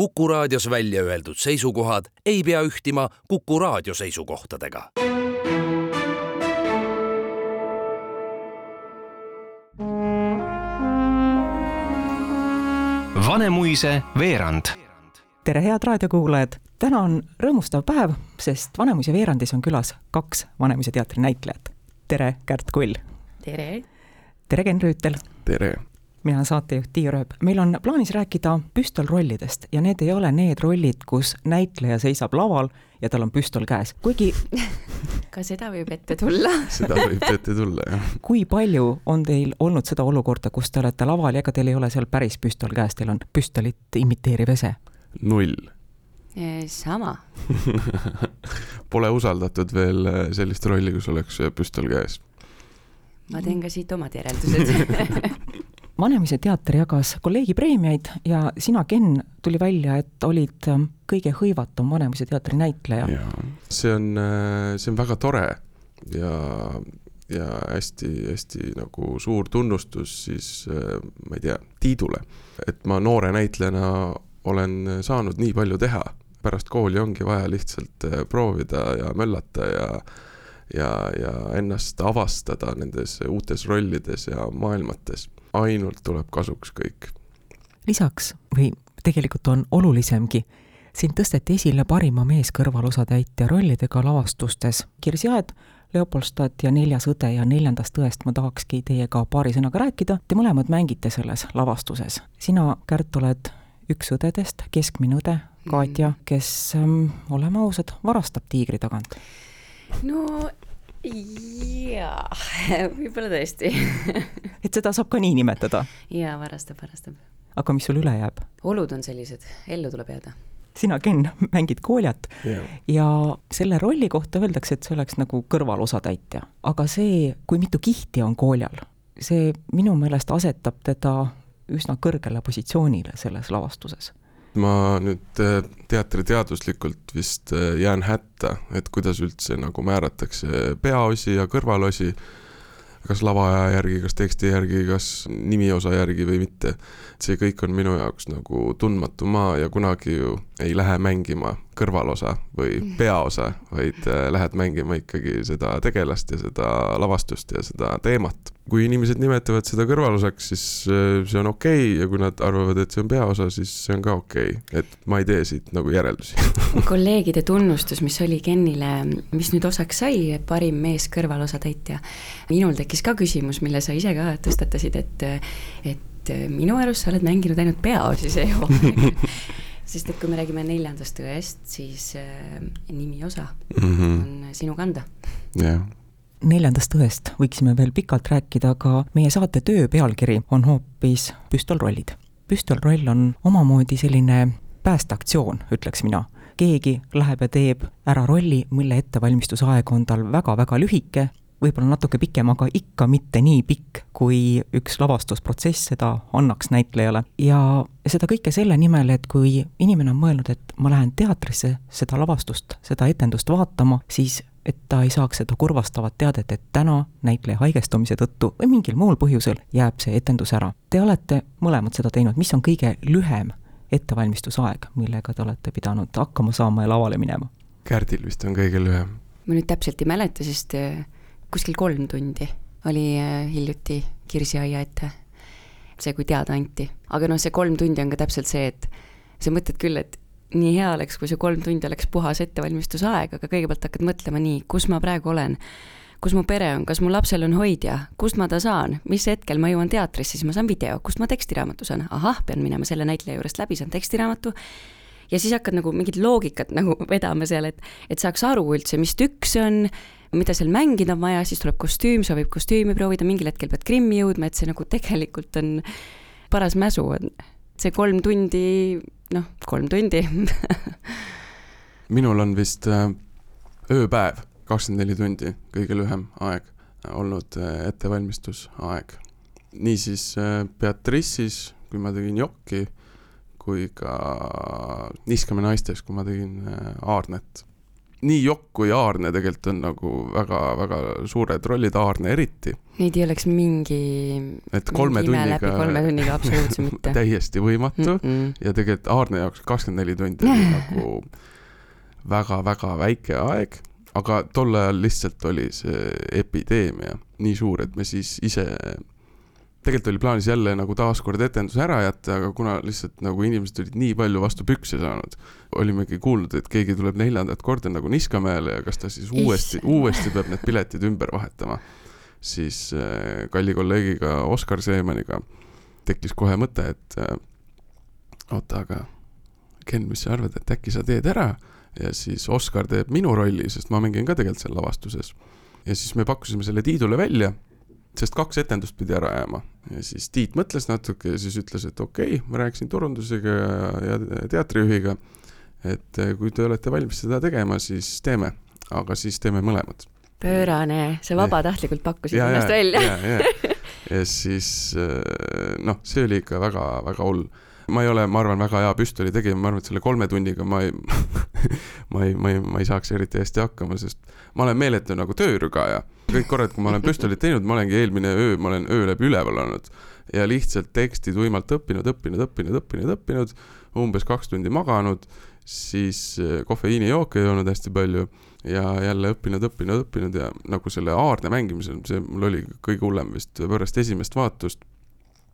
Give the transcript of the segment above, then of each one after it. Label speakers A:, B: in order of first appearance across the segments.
A: Kuku raadios välja öeldud seisukohad ei pea ühtima Kuku raadio seisukohtadega.
B: Vanemuise veerand.
C: tere, head raadiokuulajad! täna on rõõmustav päev, sest Vanemuise veerandis on külas kaks Vanemuise teatri näitlejat. tere, Kärt Kull!
D: tere!
C: tere, Ken Rüütel!
E: tere!
C: Mina olen saatejuht Tiia Rööp. meil on plaanis rääkida püstolrollidest ja need ei ole need rollid, kus näitleja seisab laval ja tal on püstol käes, kuigi
D: ka seda võib ette tulla
E: seda võib ette tulla, jah.
C: kui palju on teil olnud seda olukorda, kus te olete laval ja ega teil ei ole seal päris püstol käes, teil on püstolit imiteeriv ese?
E: null
D: sama
E: Pole usaldatud veel äh, sellist rolli, kus oleks äh, püstol käes.
D: ma teen ka siit omad järeldused
C: Vanemuise teater jagas kolleegi preemiaid ja sina, Ken, tuli välja, et olid ähm, kõige hõivatum Vanemuise teatri näitleja.
E: see on, äh, see on väga tore ja, ja hästi-hästi nagu suur tunnustus siis äh, ma ei tea, Tiidule, et ma noore näitlejana olen saanud nii palju teha. pärast kooli ongi vaja lihtsalt äh, proovida ja möllata ja ja, ja ennast avastada nendes uutes rollides ja maailmates ainult tuleb kasuks kõik.
C: lisaks või tegelikult on olulisemgi, sind tõsteti esile parima meeskõrvalosatäitja rollidega lavastustes Kirsi Aed, Leopoldstad ja Neljas õde ja neljandast õest ma tahakski teiega paari sõnaga rääkida. Te mõlemad mängite selles lavastuses. sina, Kärt, oled üks õdedest, keskmine õde, Katja, kes ähm,, oleme ausad, varastab tiigri tagant.
D: no jaa, võib-olla tõesti
C: et seda saab ka nii nimetada?
D: jaa, varastab, varastab.
C: aga mis sul üle jääb?
D: olud on sellised, ellu tuleb jääda.
C: sina, Ken, mängid Koljat
E: yeah.
C: ja selle rolli kohta öeldakse, et see oleks nagu kõrvalosatäitja, aga see, kui mitu kihti on Koljal, see minu meelest asetab teda üsna kõrgele positsioonile selles lavastuses
E: ma nüüd äh, teatriteaduslikult vist äh, jään hätta, et kuidas üldse nagu määratakse peaosi ja kõrvalosi, kas lavaaja järgi, kas teksti järgi, kas nimiosa järgi või mitte. see kõik on minu jaoks nagu tundmatu maa ja kunagi ju ei lähe mängima kõrvalosa või mm. peaosa, vaid äh, lähed mängima ikkagi seda tegelast ja seda lavastust ja seda teemat kui inimesed nimetavad seda kõrvalosaks, siis äh, see on okei okay, ja kui nad arvavad, et see on peaosa, siis see on ka okei okay., et ma ei tee siit nagu järeldusi
D: kolleegide tunnustus, mis oli Kennile, mis nüüd osaks sai, parim mees kõrvalosatäitja. minul tekkis ka küsimus, mille sa ise ka tõstatasid, et, et minu arust sa oled mänginud ainult peaosi see hooaeg sest et kui me räägime neljandast õest, siis äh, nimiosa mm -hmm. on sinu kanda.
E: jah yeah
C: neljandast õest võiksime veel pikalt rääkida, aga meie saate töö pealkiri on hoopis püstolrollid. püstolroll on omamoodi selline päästeaktsioon, ütleks mina. keegi läheb ja teeb ära rolli, mille ettevalmistusaeg on tal väga-väga lühike, võib-olla natuke pikem, aga ikka mitte nii pikk, kui üks lavastusprotsess seda annaks näitlejale. ja seda kõike selle nimel, et kui inimene on mõelnud, et ma lähen teatrisse seda lavastust, seda etendust vaatama, siis et ta ei saaks seda kurvastavat teadet, et täna näitleja haigestumise tõttu või mingil muul põhjusel jääb see etendus ära. Te olete mõlemad seda teinud, mis on kõige lühem ettevalmistusaeg, millega te olete pidanud hakkama saama ja lavale minema?
E: Kärdil vist on kõige lühem.
D: ma nüüd täpselt ei mäleta, sest kuskil kolm tundi oli äh, hiljuti Kirsiaia ette. See, kui teada anti. aga noh, see kolm tundi on ka täpselt see, et sa mõtled küll, et nii hea oleks, kui see kolm tundi oleks puhas ettevalmistusaeg, aga kõigepealt hakkad mõtlema nii, kus ma praegu olen, kus mu pere on, kas mu lapsel on hoidja, kust ma ta saan, mis hetkel ma jõuan teatrisse, siis ma saan video, kust ma tekstiraamatu saan, ahah, pean minema selle näitleja juurest läbi, saan tekstiraamatu, ja siis hakkad nagu mingit loogikat nagu vedama seal, et, et saaks aru üldse, mis tükk see on, mida seal mängida on vaja, siis tuleb kostüüm, sobib kostüümi proovida, mingil hetkel pead Krimmi jõudma, et see nagu tegelikult on paras mäsu on see kolm tundi noh, kolm tundi
E: minul on vist äh, ööpäev, kakskümmend neli tundi, kõige lühem aeg olnud äh, ettevalmistusaeg. niisiis äh, Beatrice'is, kui ma tegin Jokki, kui ka Niiskame naistes, kui ma tegin Aarnet. nii Jokk kui Aarne tegelikult on nagu väga-väga suured rollid, Aarne eriti.
D: Neid ei oleks mingi.
E: et kolme tunniga.
D: kolme tunniga absoluutselt mitte
E: täiesti võimatu mm -mm. ja tegelikult Aarne jaoks kakskümmend neli tundi oli nagu väga-väga väike aeg, aga tol ajal lihtsalt oli see epideemia nii suur, et me siis ise tegelikult oli plaanis jälle nagu taaskord etendus ära jätta, aga kuna lihtsalt nagu inimesed olid nii palju vastu pükse saanud, olimegi kuulnud, et keegi tuleb neljandat korda nagu Niskamäele ja kas ta siis uuesti, uuesti peab need piletid ümber vahetama. siis äh, kalli kolleegiga Oskar Seemaniga tekkis kohe mõte, et äh, oota, aga Ken, mis sa arvad, et äkki sa teed ära ja siis Oskar teeb minu rolli, sest ma mängin ka tegelikult seal lavastuses. ja siis me pakkusime selle Tiidule välja sest kaks etendust pidi ära jääma. Ja siis Tiit mõtles natuke ja siis ütles, et okei okay,, ma rääkisin turundusega ja, ja teatrijuhiga, et eh, kui te olete valmis seda tegema, siis teeme, aga siis teeme mõlemad.
D: pöörane, sa vabatahtlikult pakkusid ennast välja.
E: ja, ja, ja siis eh, noh, see oli ikka väga-väga hull ma ei ole, ma arvan, väga hea püstoli tegija, ma arvan, et selle kolme tunniga ma ei ma ei, ma ei, ma ei saaks eriti hästi hakkama, sest ma olen meeletu nagu töörügaja. kõik korrad, kui ma olen püstolit teinud, ma olengi eelmine öö, ma olen öö läbi üleval olnud ja lihtsalt teksti tuimalt õppinud, õppinud, õppinud, õppinud, õppinud, umbes kaks tundi maganud, siis eh, kofeiinijooke joonud hästi palju ja jälle õppinud, õppinud, õppinud ja nagu selle aarde mängimisel, see mul oli kõige hullem vist pärast esimest vaatust.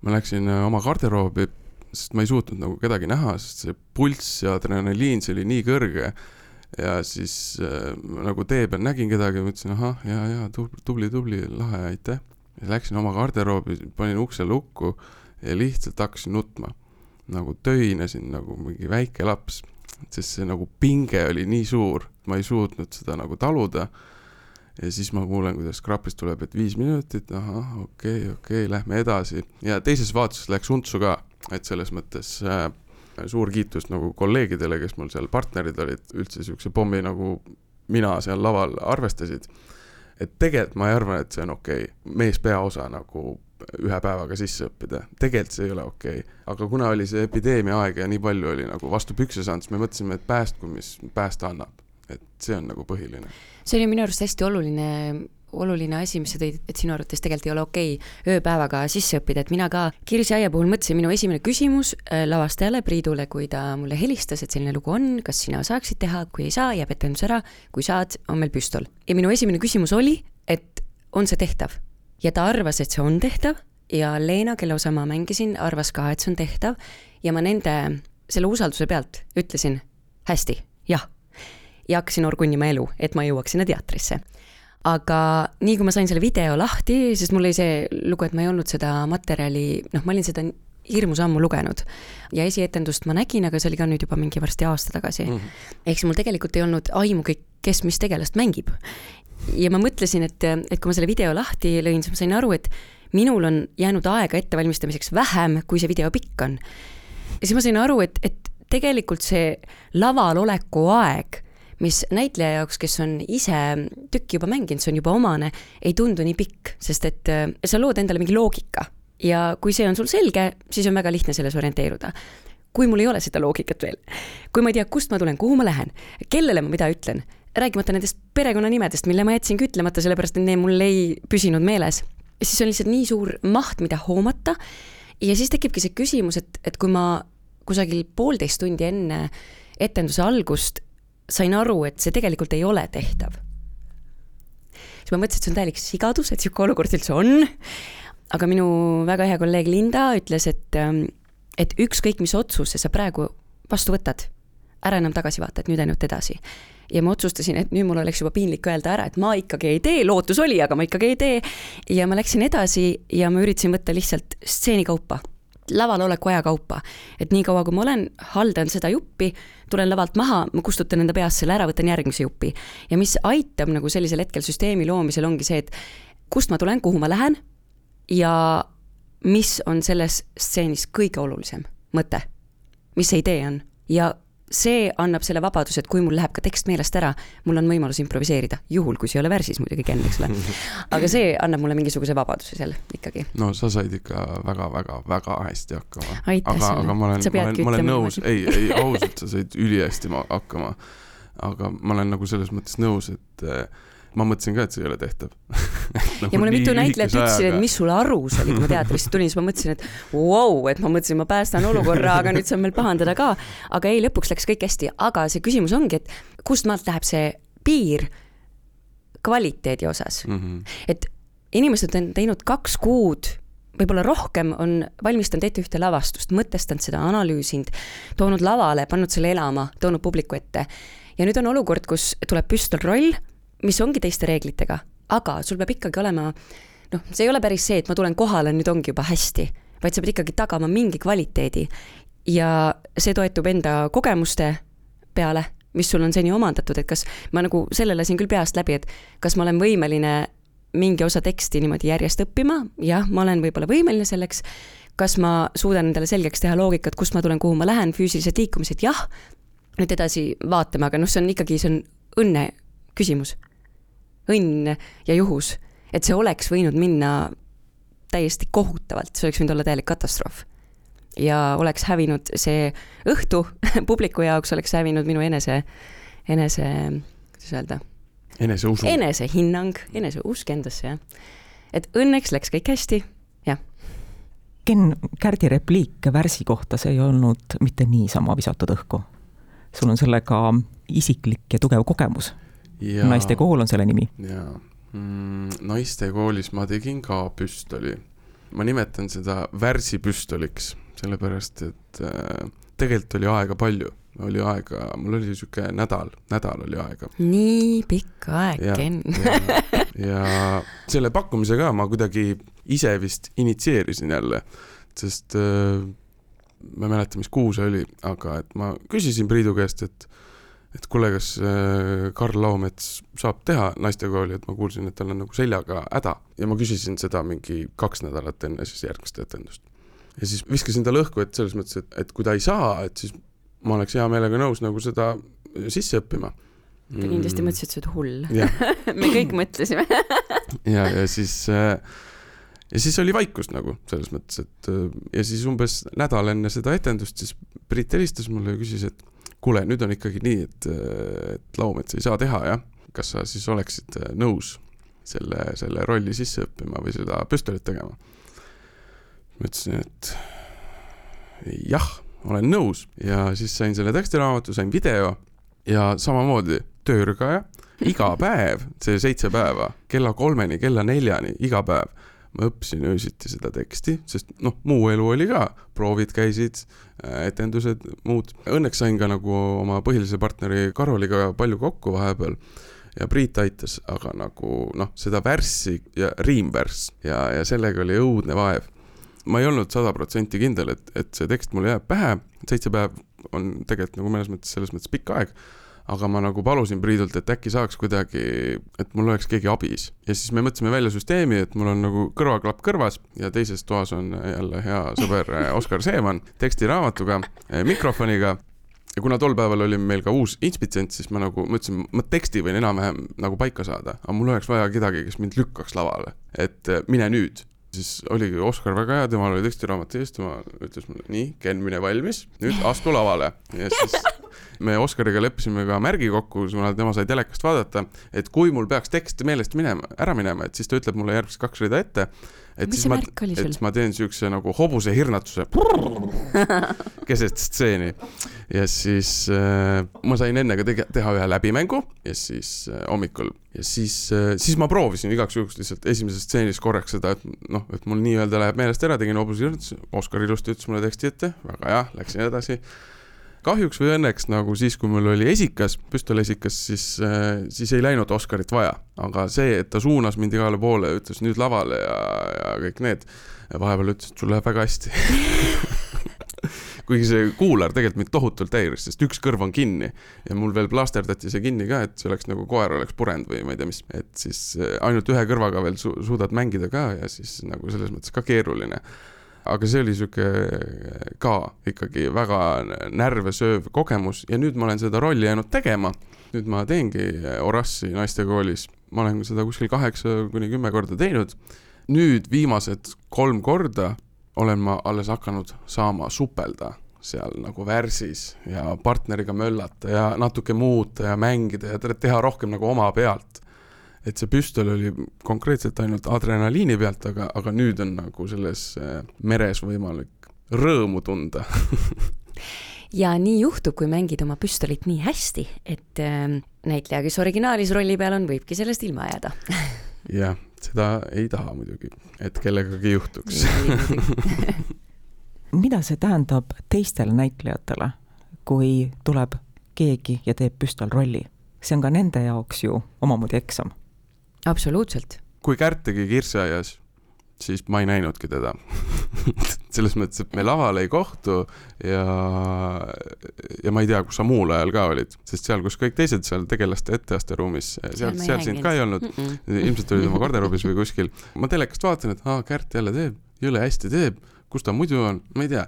E: ma läksin eh, oma garderoobi sest ma ei suutnud nagu kedagi näha, sest see pulss ja adrenaliin, see oli nii kõrge. ja siis äh, nagu tee peal nägin kedagi, mõtlesin ahah, ja, ja tubli, tubli, tubli, lahe, aitäh. läksin oma garderoobi, panin ukse lukku ja lihtsalt hakkasin nutma. nagu töinesin nagu mingi väike laps, sest see nagu pinge oli nii suur, ma ei suutnud seda nagu taluda ja siis ma kuulen, kuidas krapist tuleb, et viis minutit, ahah, okei okay,, okei okay,, lähme edasi. ja teises vaatuses läks untsu ka, et selles mõttes äh, suur kiitus nagu kolleegidele, kes mul seal partnerid olid, üldse niisuguse pommi nagu mina seal laval arvestasid. et tegelikult ma ei arva, et see on okei okay. meespeaosa nagu ühe päevaga sisse õppida, tegelikult see ei ole okei okay.. aga kuna oli see epideemia aeg ja nii palju oli nagu vastu pükse saanud, siis me mõtlesime, et päästku, mis päästa annab. et see on nagu põhiline.
D: see oli minu arust hästi oluline oluline asi, mis sa tõid, et sinu arvates tegelikult ei ole okei okay ööpäevaga sisse õppida, et mina ka Kirsi Aia puhul mõtlesin, minu esimene küsimus äh, lavastajale Priidule, kui ta mulle helistas, et selline lugu on, kas sina saaksid teha, kui ei saa, jääb etendus ära, kui saad, on meil püstol. ja minu esimene küsimus oli, et on see tehtav? ja ta arvas, et see on tehtav ja Leena, kelle osa ma mängisin, arvas ka, et see on tehtav ja ma nende, selle usalduse pealt ütlesin hästi, jah. ja hakkasin orgunnima elu, et ma jõuaks sinna teatrisse aga nii kui ma sain selle video lahti, sest mul oli see lugu, et ma ei olnud seda materjali, noh, ma olin seda hirmus ammu lugenud. ja esietendust ma nägin, aga see oli ka nüüd juba mingi varsti aasta tagasi mm. -hmm. ehk siis mul tegelikult ei olnud aimugi, kes mis tegelast mängib. ja ma mõtlesin, et, et kui ma selle video lahti lõin, siis ma sain aru, et minul on jäänud aega ettevalmistamiseks vähem, kui see video pikk on. ja siis ma sain aru, et, et tegelikult see laval oleku aeg mis näitleja jaoks, kes on ise tükki juba mänginud, see on juba omane, ei tundu nii pikk, sest et äh, sa lood endale mingi loogika ja kui see on sul selge, siis on väga lihtne selles orienteeruda kui mul ei ole seda loogikat veel, kui ma ei tea, kust ma tulen, kuhu ma lähen, kellele ma mida ütlen, rääkimata nendest perekonnanimedest, mille ma jätsingi ütlemata, sellepärast et need mul ei püsinud meeles, siis on lihtsalt nii suur maht, mida hoomata. ja siis tekibki see küsimus, et, et kui ma kusagil poolteist tundi enne etenduse algust sain aru, et see tegelikult ei ole tehtav. siis ma mõtlesin, et see on täielik sigadus, et niisugune olukord üldse on. aga minu väga hea kolleeg Linda ütles, et, ähm, et ükskõik, mis otsuse sa praegu vastu võtad, ära enam tagasi vaata, et nüüd ainult edasi. ja ma otsustasin, et nüüd mul oleks juba piinlik öelda ära, et ma ikkagi ei tee, lootus oli, aga ma ikkagi ei tee. ja ma läksin edasi ja ma üritasin võtta lihtsalt stseeni kaupa laval oleku aja kaupa. et niikaua, kui ma olen, haldan seda juppi, tulen lavalt maha, ma kustutan enda peast selle ära, võtan järgmise jupi. ja mis aitab nagu sellisel hetkel süsteemi loomisel, ongi see, et kust ma tulen, kuhu ma lähen ja mis on selles stseenis kõige olulisem mõte, mis see idee on ja see annab selle vabaduse, et kui mul läheb ka tekst meelest ära, mul on võimalus improviseerida, juhul kui see ei ole värsis muidugi, Ken, eks ole. aga see annab mulle mingisuguse vabaduse seal ikkagi.
E: no sa said ikka väga-väga-väga hästi hakkama.
D: aga,
E: aga ma olen, ma olen, ma olen nõus, ei, ei ausalt, sa said ülihästi hakkama. aga ma olen nagu selles mõttes nõus, et äh, ma mõtlesin ka, et see ei ole tehtav
D: nagu ja mulle mitu näitlejat ütlesid, et mis sulle arus oli, kui ma teatrisse tulin, siis ma mõtlesin, et vau wow,, et ma mõtlesin, ma päästan olukorra, aga nüüd saan veel pahandada ka. aga ei, lõpuks läks kõik hästi, aga see küsimus ongi, et kust maalt läheb see piir kvaliteedi osas mm. -hmm. et inimesed on teinud kaks kuud võib-olla rohkem on valmistanud ette ühte lavastust, mõtestanud seda, analüüsinud, toonud lavale, pannud selle elama, toonud publiku ette. ja nüüd on olukord, kus tuleb püstolroll, mis ongi teiste reeglitega, aga sul peab ikkagi olema noh, see ei ole päris see, et ma tulen kohale, nüüd ongi juba hästi, vaid sa pead ikkagi tagama mingi kvaliteedi. ja see toetub enda kogemuste peale, mis sul on seni omandatud, et kas ma nagu selle lasin küll peast läbi, et kas ma olen võimeline mingi osa teksti niimoodi järjest õppima, jah, ma olen võib-olla võimeline selleks, kas ma suudan endale selgeks teha loogikat, kust ma tulen, kuhu ma lähen, füüsilised liikumised, jah, nüüd edasi vaatame, aga noh, see on ikkagi, see on õnne küsimus. Õnn ja juhus, et see oleks võinud minna täiesti kohutavalt, see oleks võinud olla täielik katastroof. ja oleks hävinud see õhtu publiku jaoks oleks hävinud minu enese, enese, kuidas öelda
E: eneseusu.
D: enesehinnang, eneseusk endasse, jah. et õnneks läks kõik hästi, jah.
C: Ken Kärdi repliik värsi kohta, see ei olnud mitte niisama visatud õhku. sul on sellega isiklik ja tugev kogemus. Naistekool on selle nimi.
E: jaa mm,, naistekoolis ma tegin ka püstoli. ma nimetan seda värsipüstoliks, sellepärast et äh, tegelikult oli aega palju oli aega, mul oli sihuke nädal, nädal oli aega.
D: nii pikk aeg, Ken.
E: ja selle pakkumise ka ma kuidagi ise vist initsieerisin jälle, sest äh, ma ei mäleta, mis kuu see oli, aga et ma küsisin Priidu käest, et et kuule, kas äh, Karl Laumets saab teha naistekooli, et ma kuulsin, et tal on nagu seljaga häda ja ma küsisin seda mingi kaks nädalat enne siis järgmist etendust. ja siis viskasin talle õhku, et selles mõttes, et, et kui ta ei saa, et siis ma oleks hea meelega nõus nagu seda sisse õppima.
D: ta kindlasti mm. mõtles, et sa oled hull me kõik mõtlesime
E: ja, ja siis äh, ja siis oli vaikus nagu selles mõttes, et äh, ja siis umbes nädal enne seda etendust siis Priit helistas mulle ja küsis, et kuule, nüüd on ikkagi nii, et, äh, et Laumets ei saa teha, jah. kas sa siis oleksid nõus selle, selle rolli sisse õppima või seda püstolit tegema? ma ütlesin, et jah olen nõus ja siis sain selle tekstiraamatu, sain video ja samamoodi töörügaja, iga päev, see seitse päeva, kella kolmeni, kella neljani, iga päev ma õppisin öösiti seda teksti, sest noh, muu elu oli ka, proovid käisid, äh, etendused, muud. Õnneks sain ka nagu oma põhilise partneri Karoliga palju kokku vahepeal. Ja Priit aitas, aga nagu noh, seda värssi ja riimvärss ja, ja sellega oli õudne vaev. Ma ei olnud sada protsenti kindel, et, et see tekst mulle jääb pähe, seitse päev on tegelikult nagu mõnes mõttes, selles mõttes pikk aeg, aga ma nagu palusin Priidult, et äkki saaks kuidagi, et mul oleks keegi abis. ja siis me mõtlesime välja süsteemi, et mul on nagu kõrvaklapp kõrvas ja teises toas on jälle hea sõber Oskar Seeman tekstiraamatuga, mikrofoniga. Ja kuna tol päeval oli meil ka uus inspitsient, siis ma nagu mõtlesin, ma teksti võin enam-vähem nagu paika saada, aga mul oleks vaja kedagi, kes mind lükkaks lavale, et mine nüüd. Siis oligi Oskar väga hea, temal oli tekstiraamat ees, tema ütles mulle, nii, Ken, mine valmis, nüüd astu lavale. ja siis me Oskariga leppisime ka märgi kokku, kuna tema sai telekast vaadata, et kui mul peaks tekst meelest minema, ära minema, et siis ta ütleb mulle järgmised kaks rida ette. et siis ma, et ma teen siukse nagu hobuse hirnatuse keset stseeni. Ja siis äh, ma sain enne ka tege, teha ühe läbimängu ja siis äh, hommikul. Ja siis äh,, siis ma proovisin igaks juhuks lihtsalt esimeses stseenis korraks seda, et noh, et mul nii-öelda läheb meelest ära, tegin hobuse hirmutuse, Oskar ilusti ütles mulle teksti ette, väga hea, läksin edasi kahjuks või õnneks nagu siis, kui mul oli esikas, püstolesikas, siis äh,, siis ei läinud Oscarit vaja. aga see, et ta suunas mind igale poole, ütles nüüd lavale ja, ja kõik need, vahepeal ütles, et sul läheb väga hästi. Kuigi see kuular tegelikult mind tohutult häiris, sest üks kõrv on kinni ja mul veel plaasterdati see kinni ka, et see oleks nagu koer oleks purenud või ma ei tea mis, et siis äh, ainult ühe kõrvaga veel su suudad mängida ka ja siis nagu selles mõttes ka keeruline aga see oli sihuke ka ikkagi väga närve sööv kogemus ja nüüd ma olen seda rolli jäänud tegema. nüüd ma teengi Orassi naistekoolis, ma olen seda kuskil kaheksa kuni kümme korda teinud. nüüd viimased kolm korda olen ma alles hakanud saama supelda seal nagu värsis ja partneriga möllata ja natuke muuta ja mängida ja teha rohkem nagu oma pealt. Et see püstol oli konkreetselt ainult adrenaliini pealt, aga, aga nüüd on nagu selles äh, meres võimalik rõõmu tunda
D: ja nii juhtub, kui mängid oma püstolit nii hästi, et äh, näitleja, kes originaalis rolli peal on, võibki sellest ilma jääda
E: jah, seda ei taha muidugi, et kellegagi juhtuks
C: mida see tähendab teistele näitlejatele, kui tuleb keegi ja teeb püstolrolli? see on ka nende jaoks ju omamoodi eksam.
D: Absoluutselt.
E: kui Kärt tegi Kirsiaias, siis ma ei näinudki teda selles mõttes, et me laval ei kohtu ja, ja ma ei tea, kus sa muul ajal ka olid, sest seal, kus kõik teised seal tegelaste etteasteruumis, seal, seal sind ka ei olnud mm. -mm. ilmselt olid oma garderoobis või kuskil. ma telekast vaatan, et aa, Kärt jälle teeb, jõle hästi teeb kus ta muidu on, ma ei tea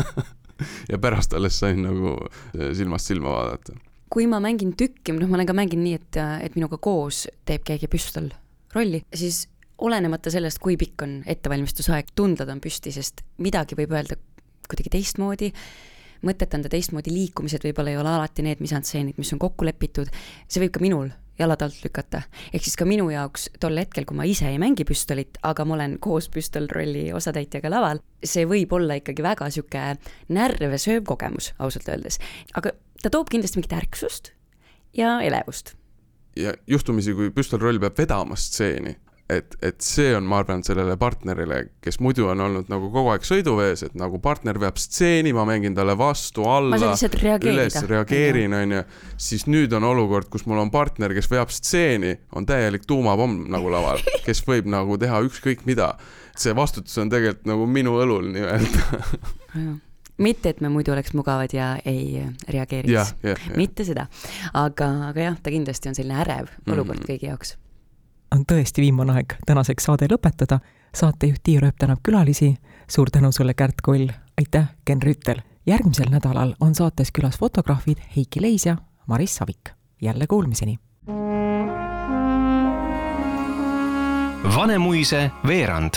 E: ja pärast alles sain nagu eh, silmast silma vaadata.
D: Kui ma mängin tükki, noh, ma olen ka mänginud nii, et, et minuga koos teeb keegi püstol rolli, siis olenemata sellest, kui pikk on ettevalmistusaeg, tundlad on püsti, sest midagi võib öelda kuidagi teistmoodi, mõtet anda teistmoodi, liikumised võib-olla ei ole alati need misantseenid, mis on kokku lepitud, see võib ka minul jalad alt lükata. ehk siis ka minu jaoks tol hetkel, kui ma ise ei mängi püstolit, aga ma olen koos püstolrolli osatäitjaga laval, see võib olla ikkagi väga niisugune närve sööv kogemus, ausalt öeldes. aga ta toob kindlasti mingit ärksust ja elevust.
E: ja juhtumisi, kui püstolroll peab vedama stseeni, et, et see on, ma arvan, sellele partnerile, kes muidu on olnud nagu kogu aeg sõiduvees, et nagu partner veab stseeni, ma mängin talle vastu, alla, üles, reageerin, on ju, siis nüüd on olukord, kus mul on partner, kes veab stseeni, on täielik tuumapomm nagu laval, kes võib nagu teha ükskõik mida. see vastutus on tegelikult nagu minu õlul nii-öelda.
D: Mitte, et me muidu oleks mugavad ja ei reageeriks, mitte seda, aga, aga jah, ta kindlasti on selline ärev olukord mm -hmm. kõigi jaoks
C: on tõesti viimane aeg tänaseks saade lõpetada. saatejuht Tiia Rööp tänab külalisi. suur tänu sulle, Kärt Koll. aitäh, Ken Rüütel. järgmisel nädalal on saates külas fotograafid Heiki Leis ja Maris Savik. jälle kuulmiseni.
B: Vanemuise veerand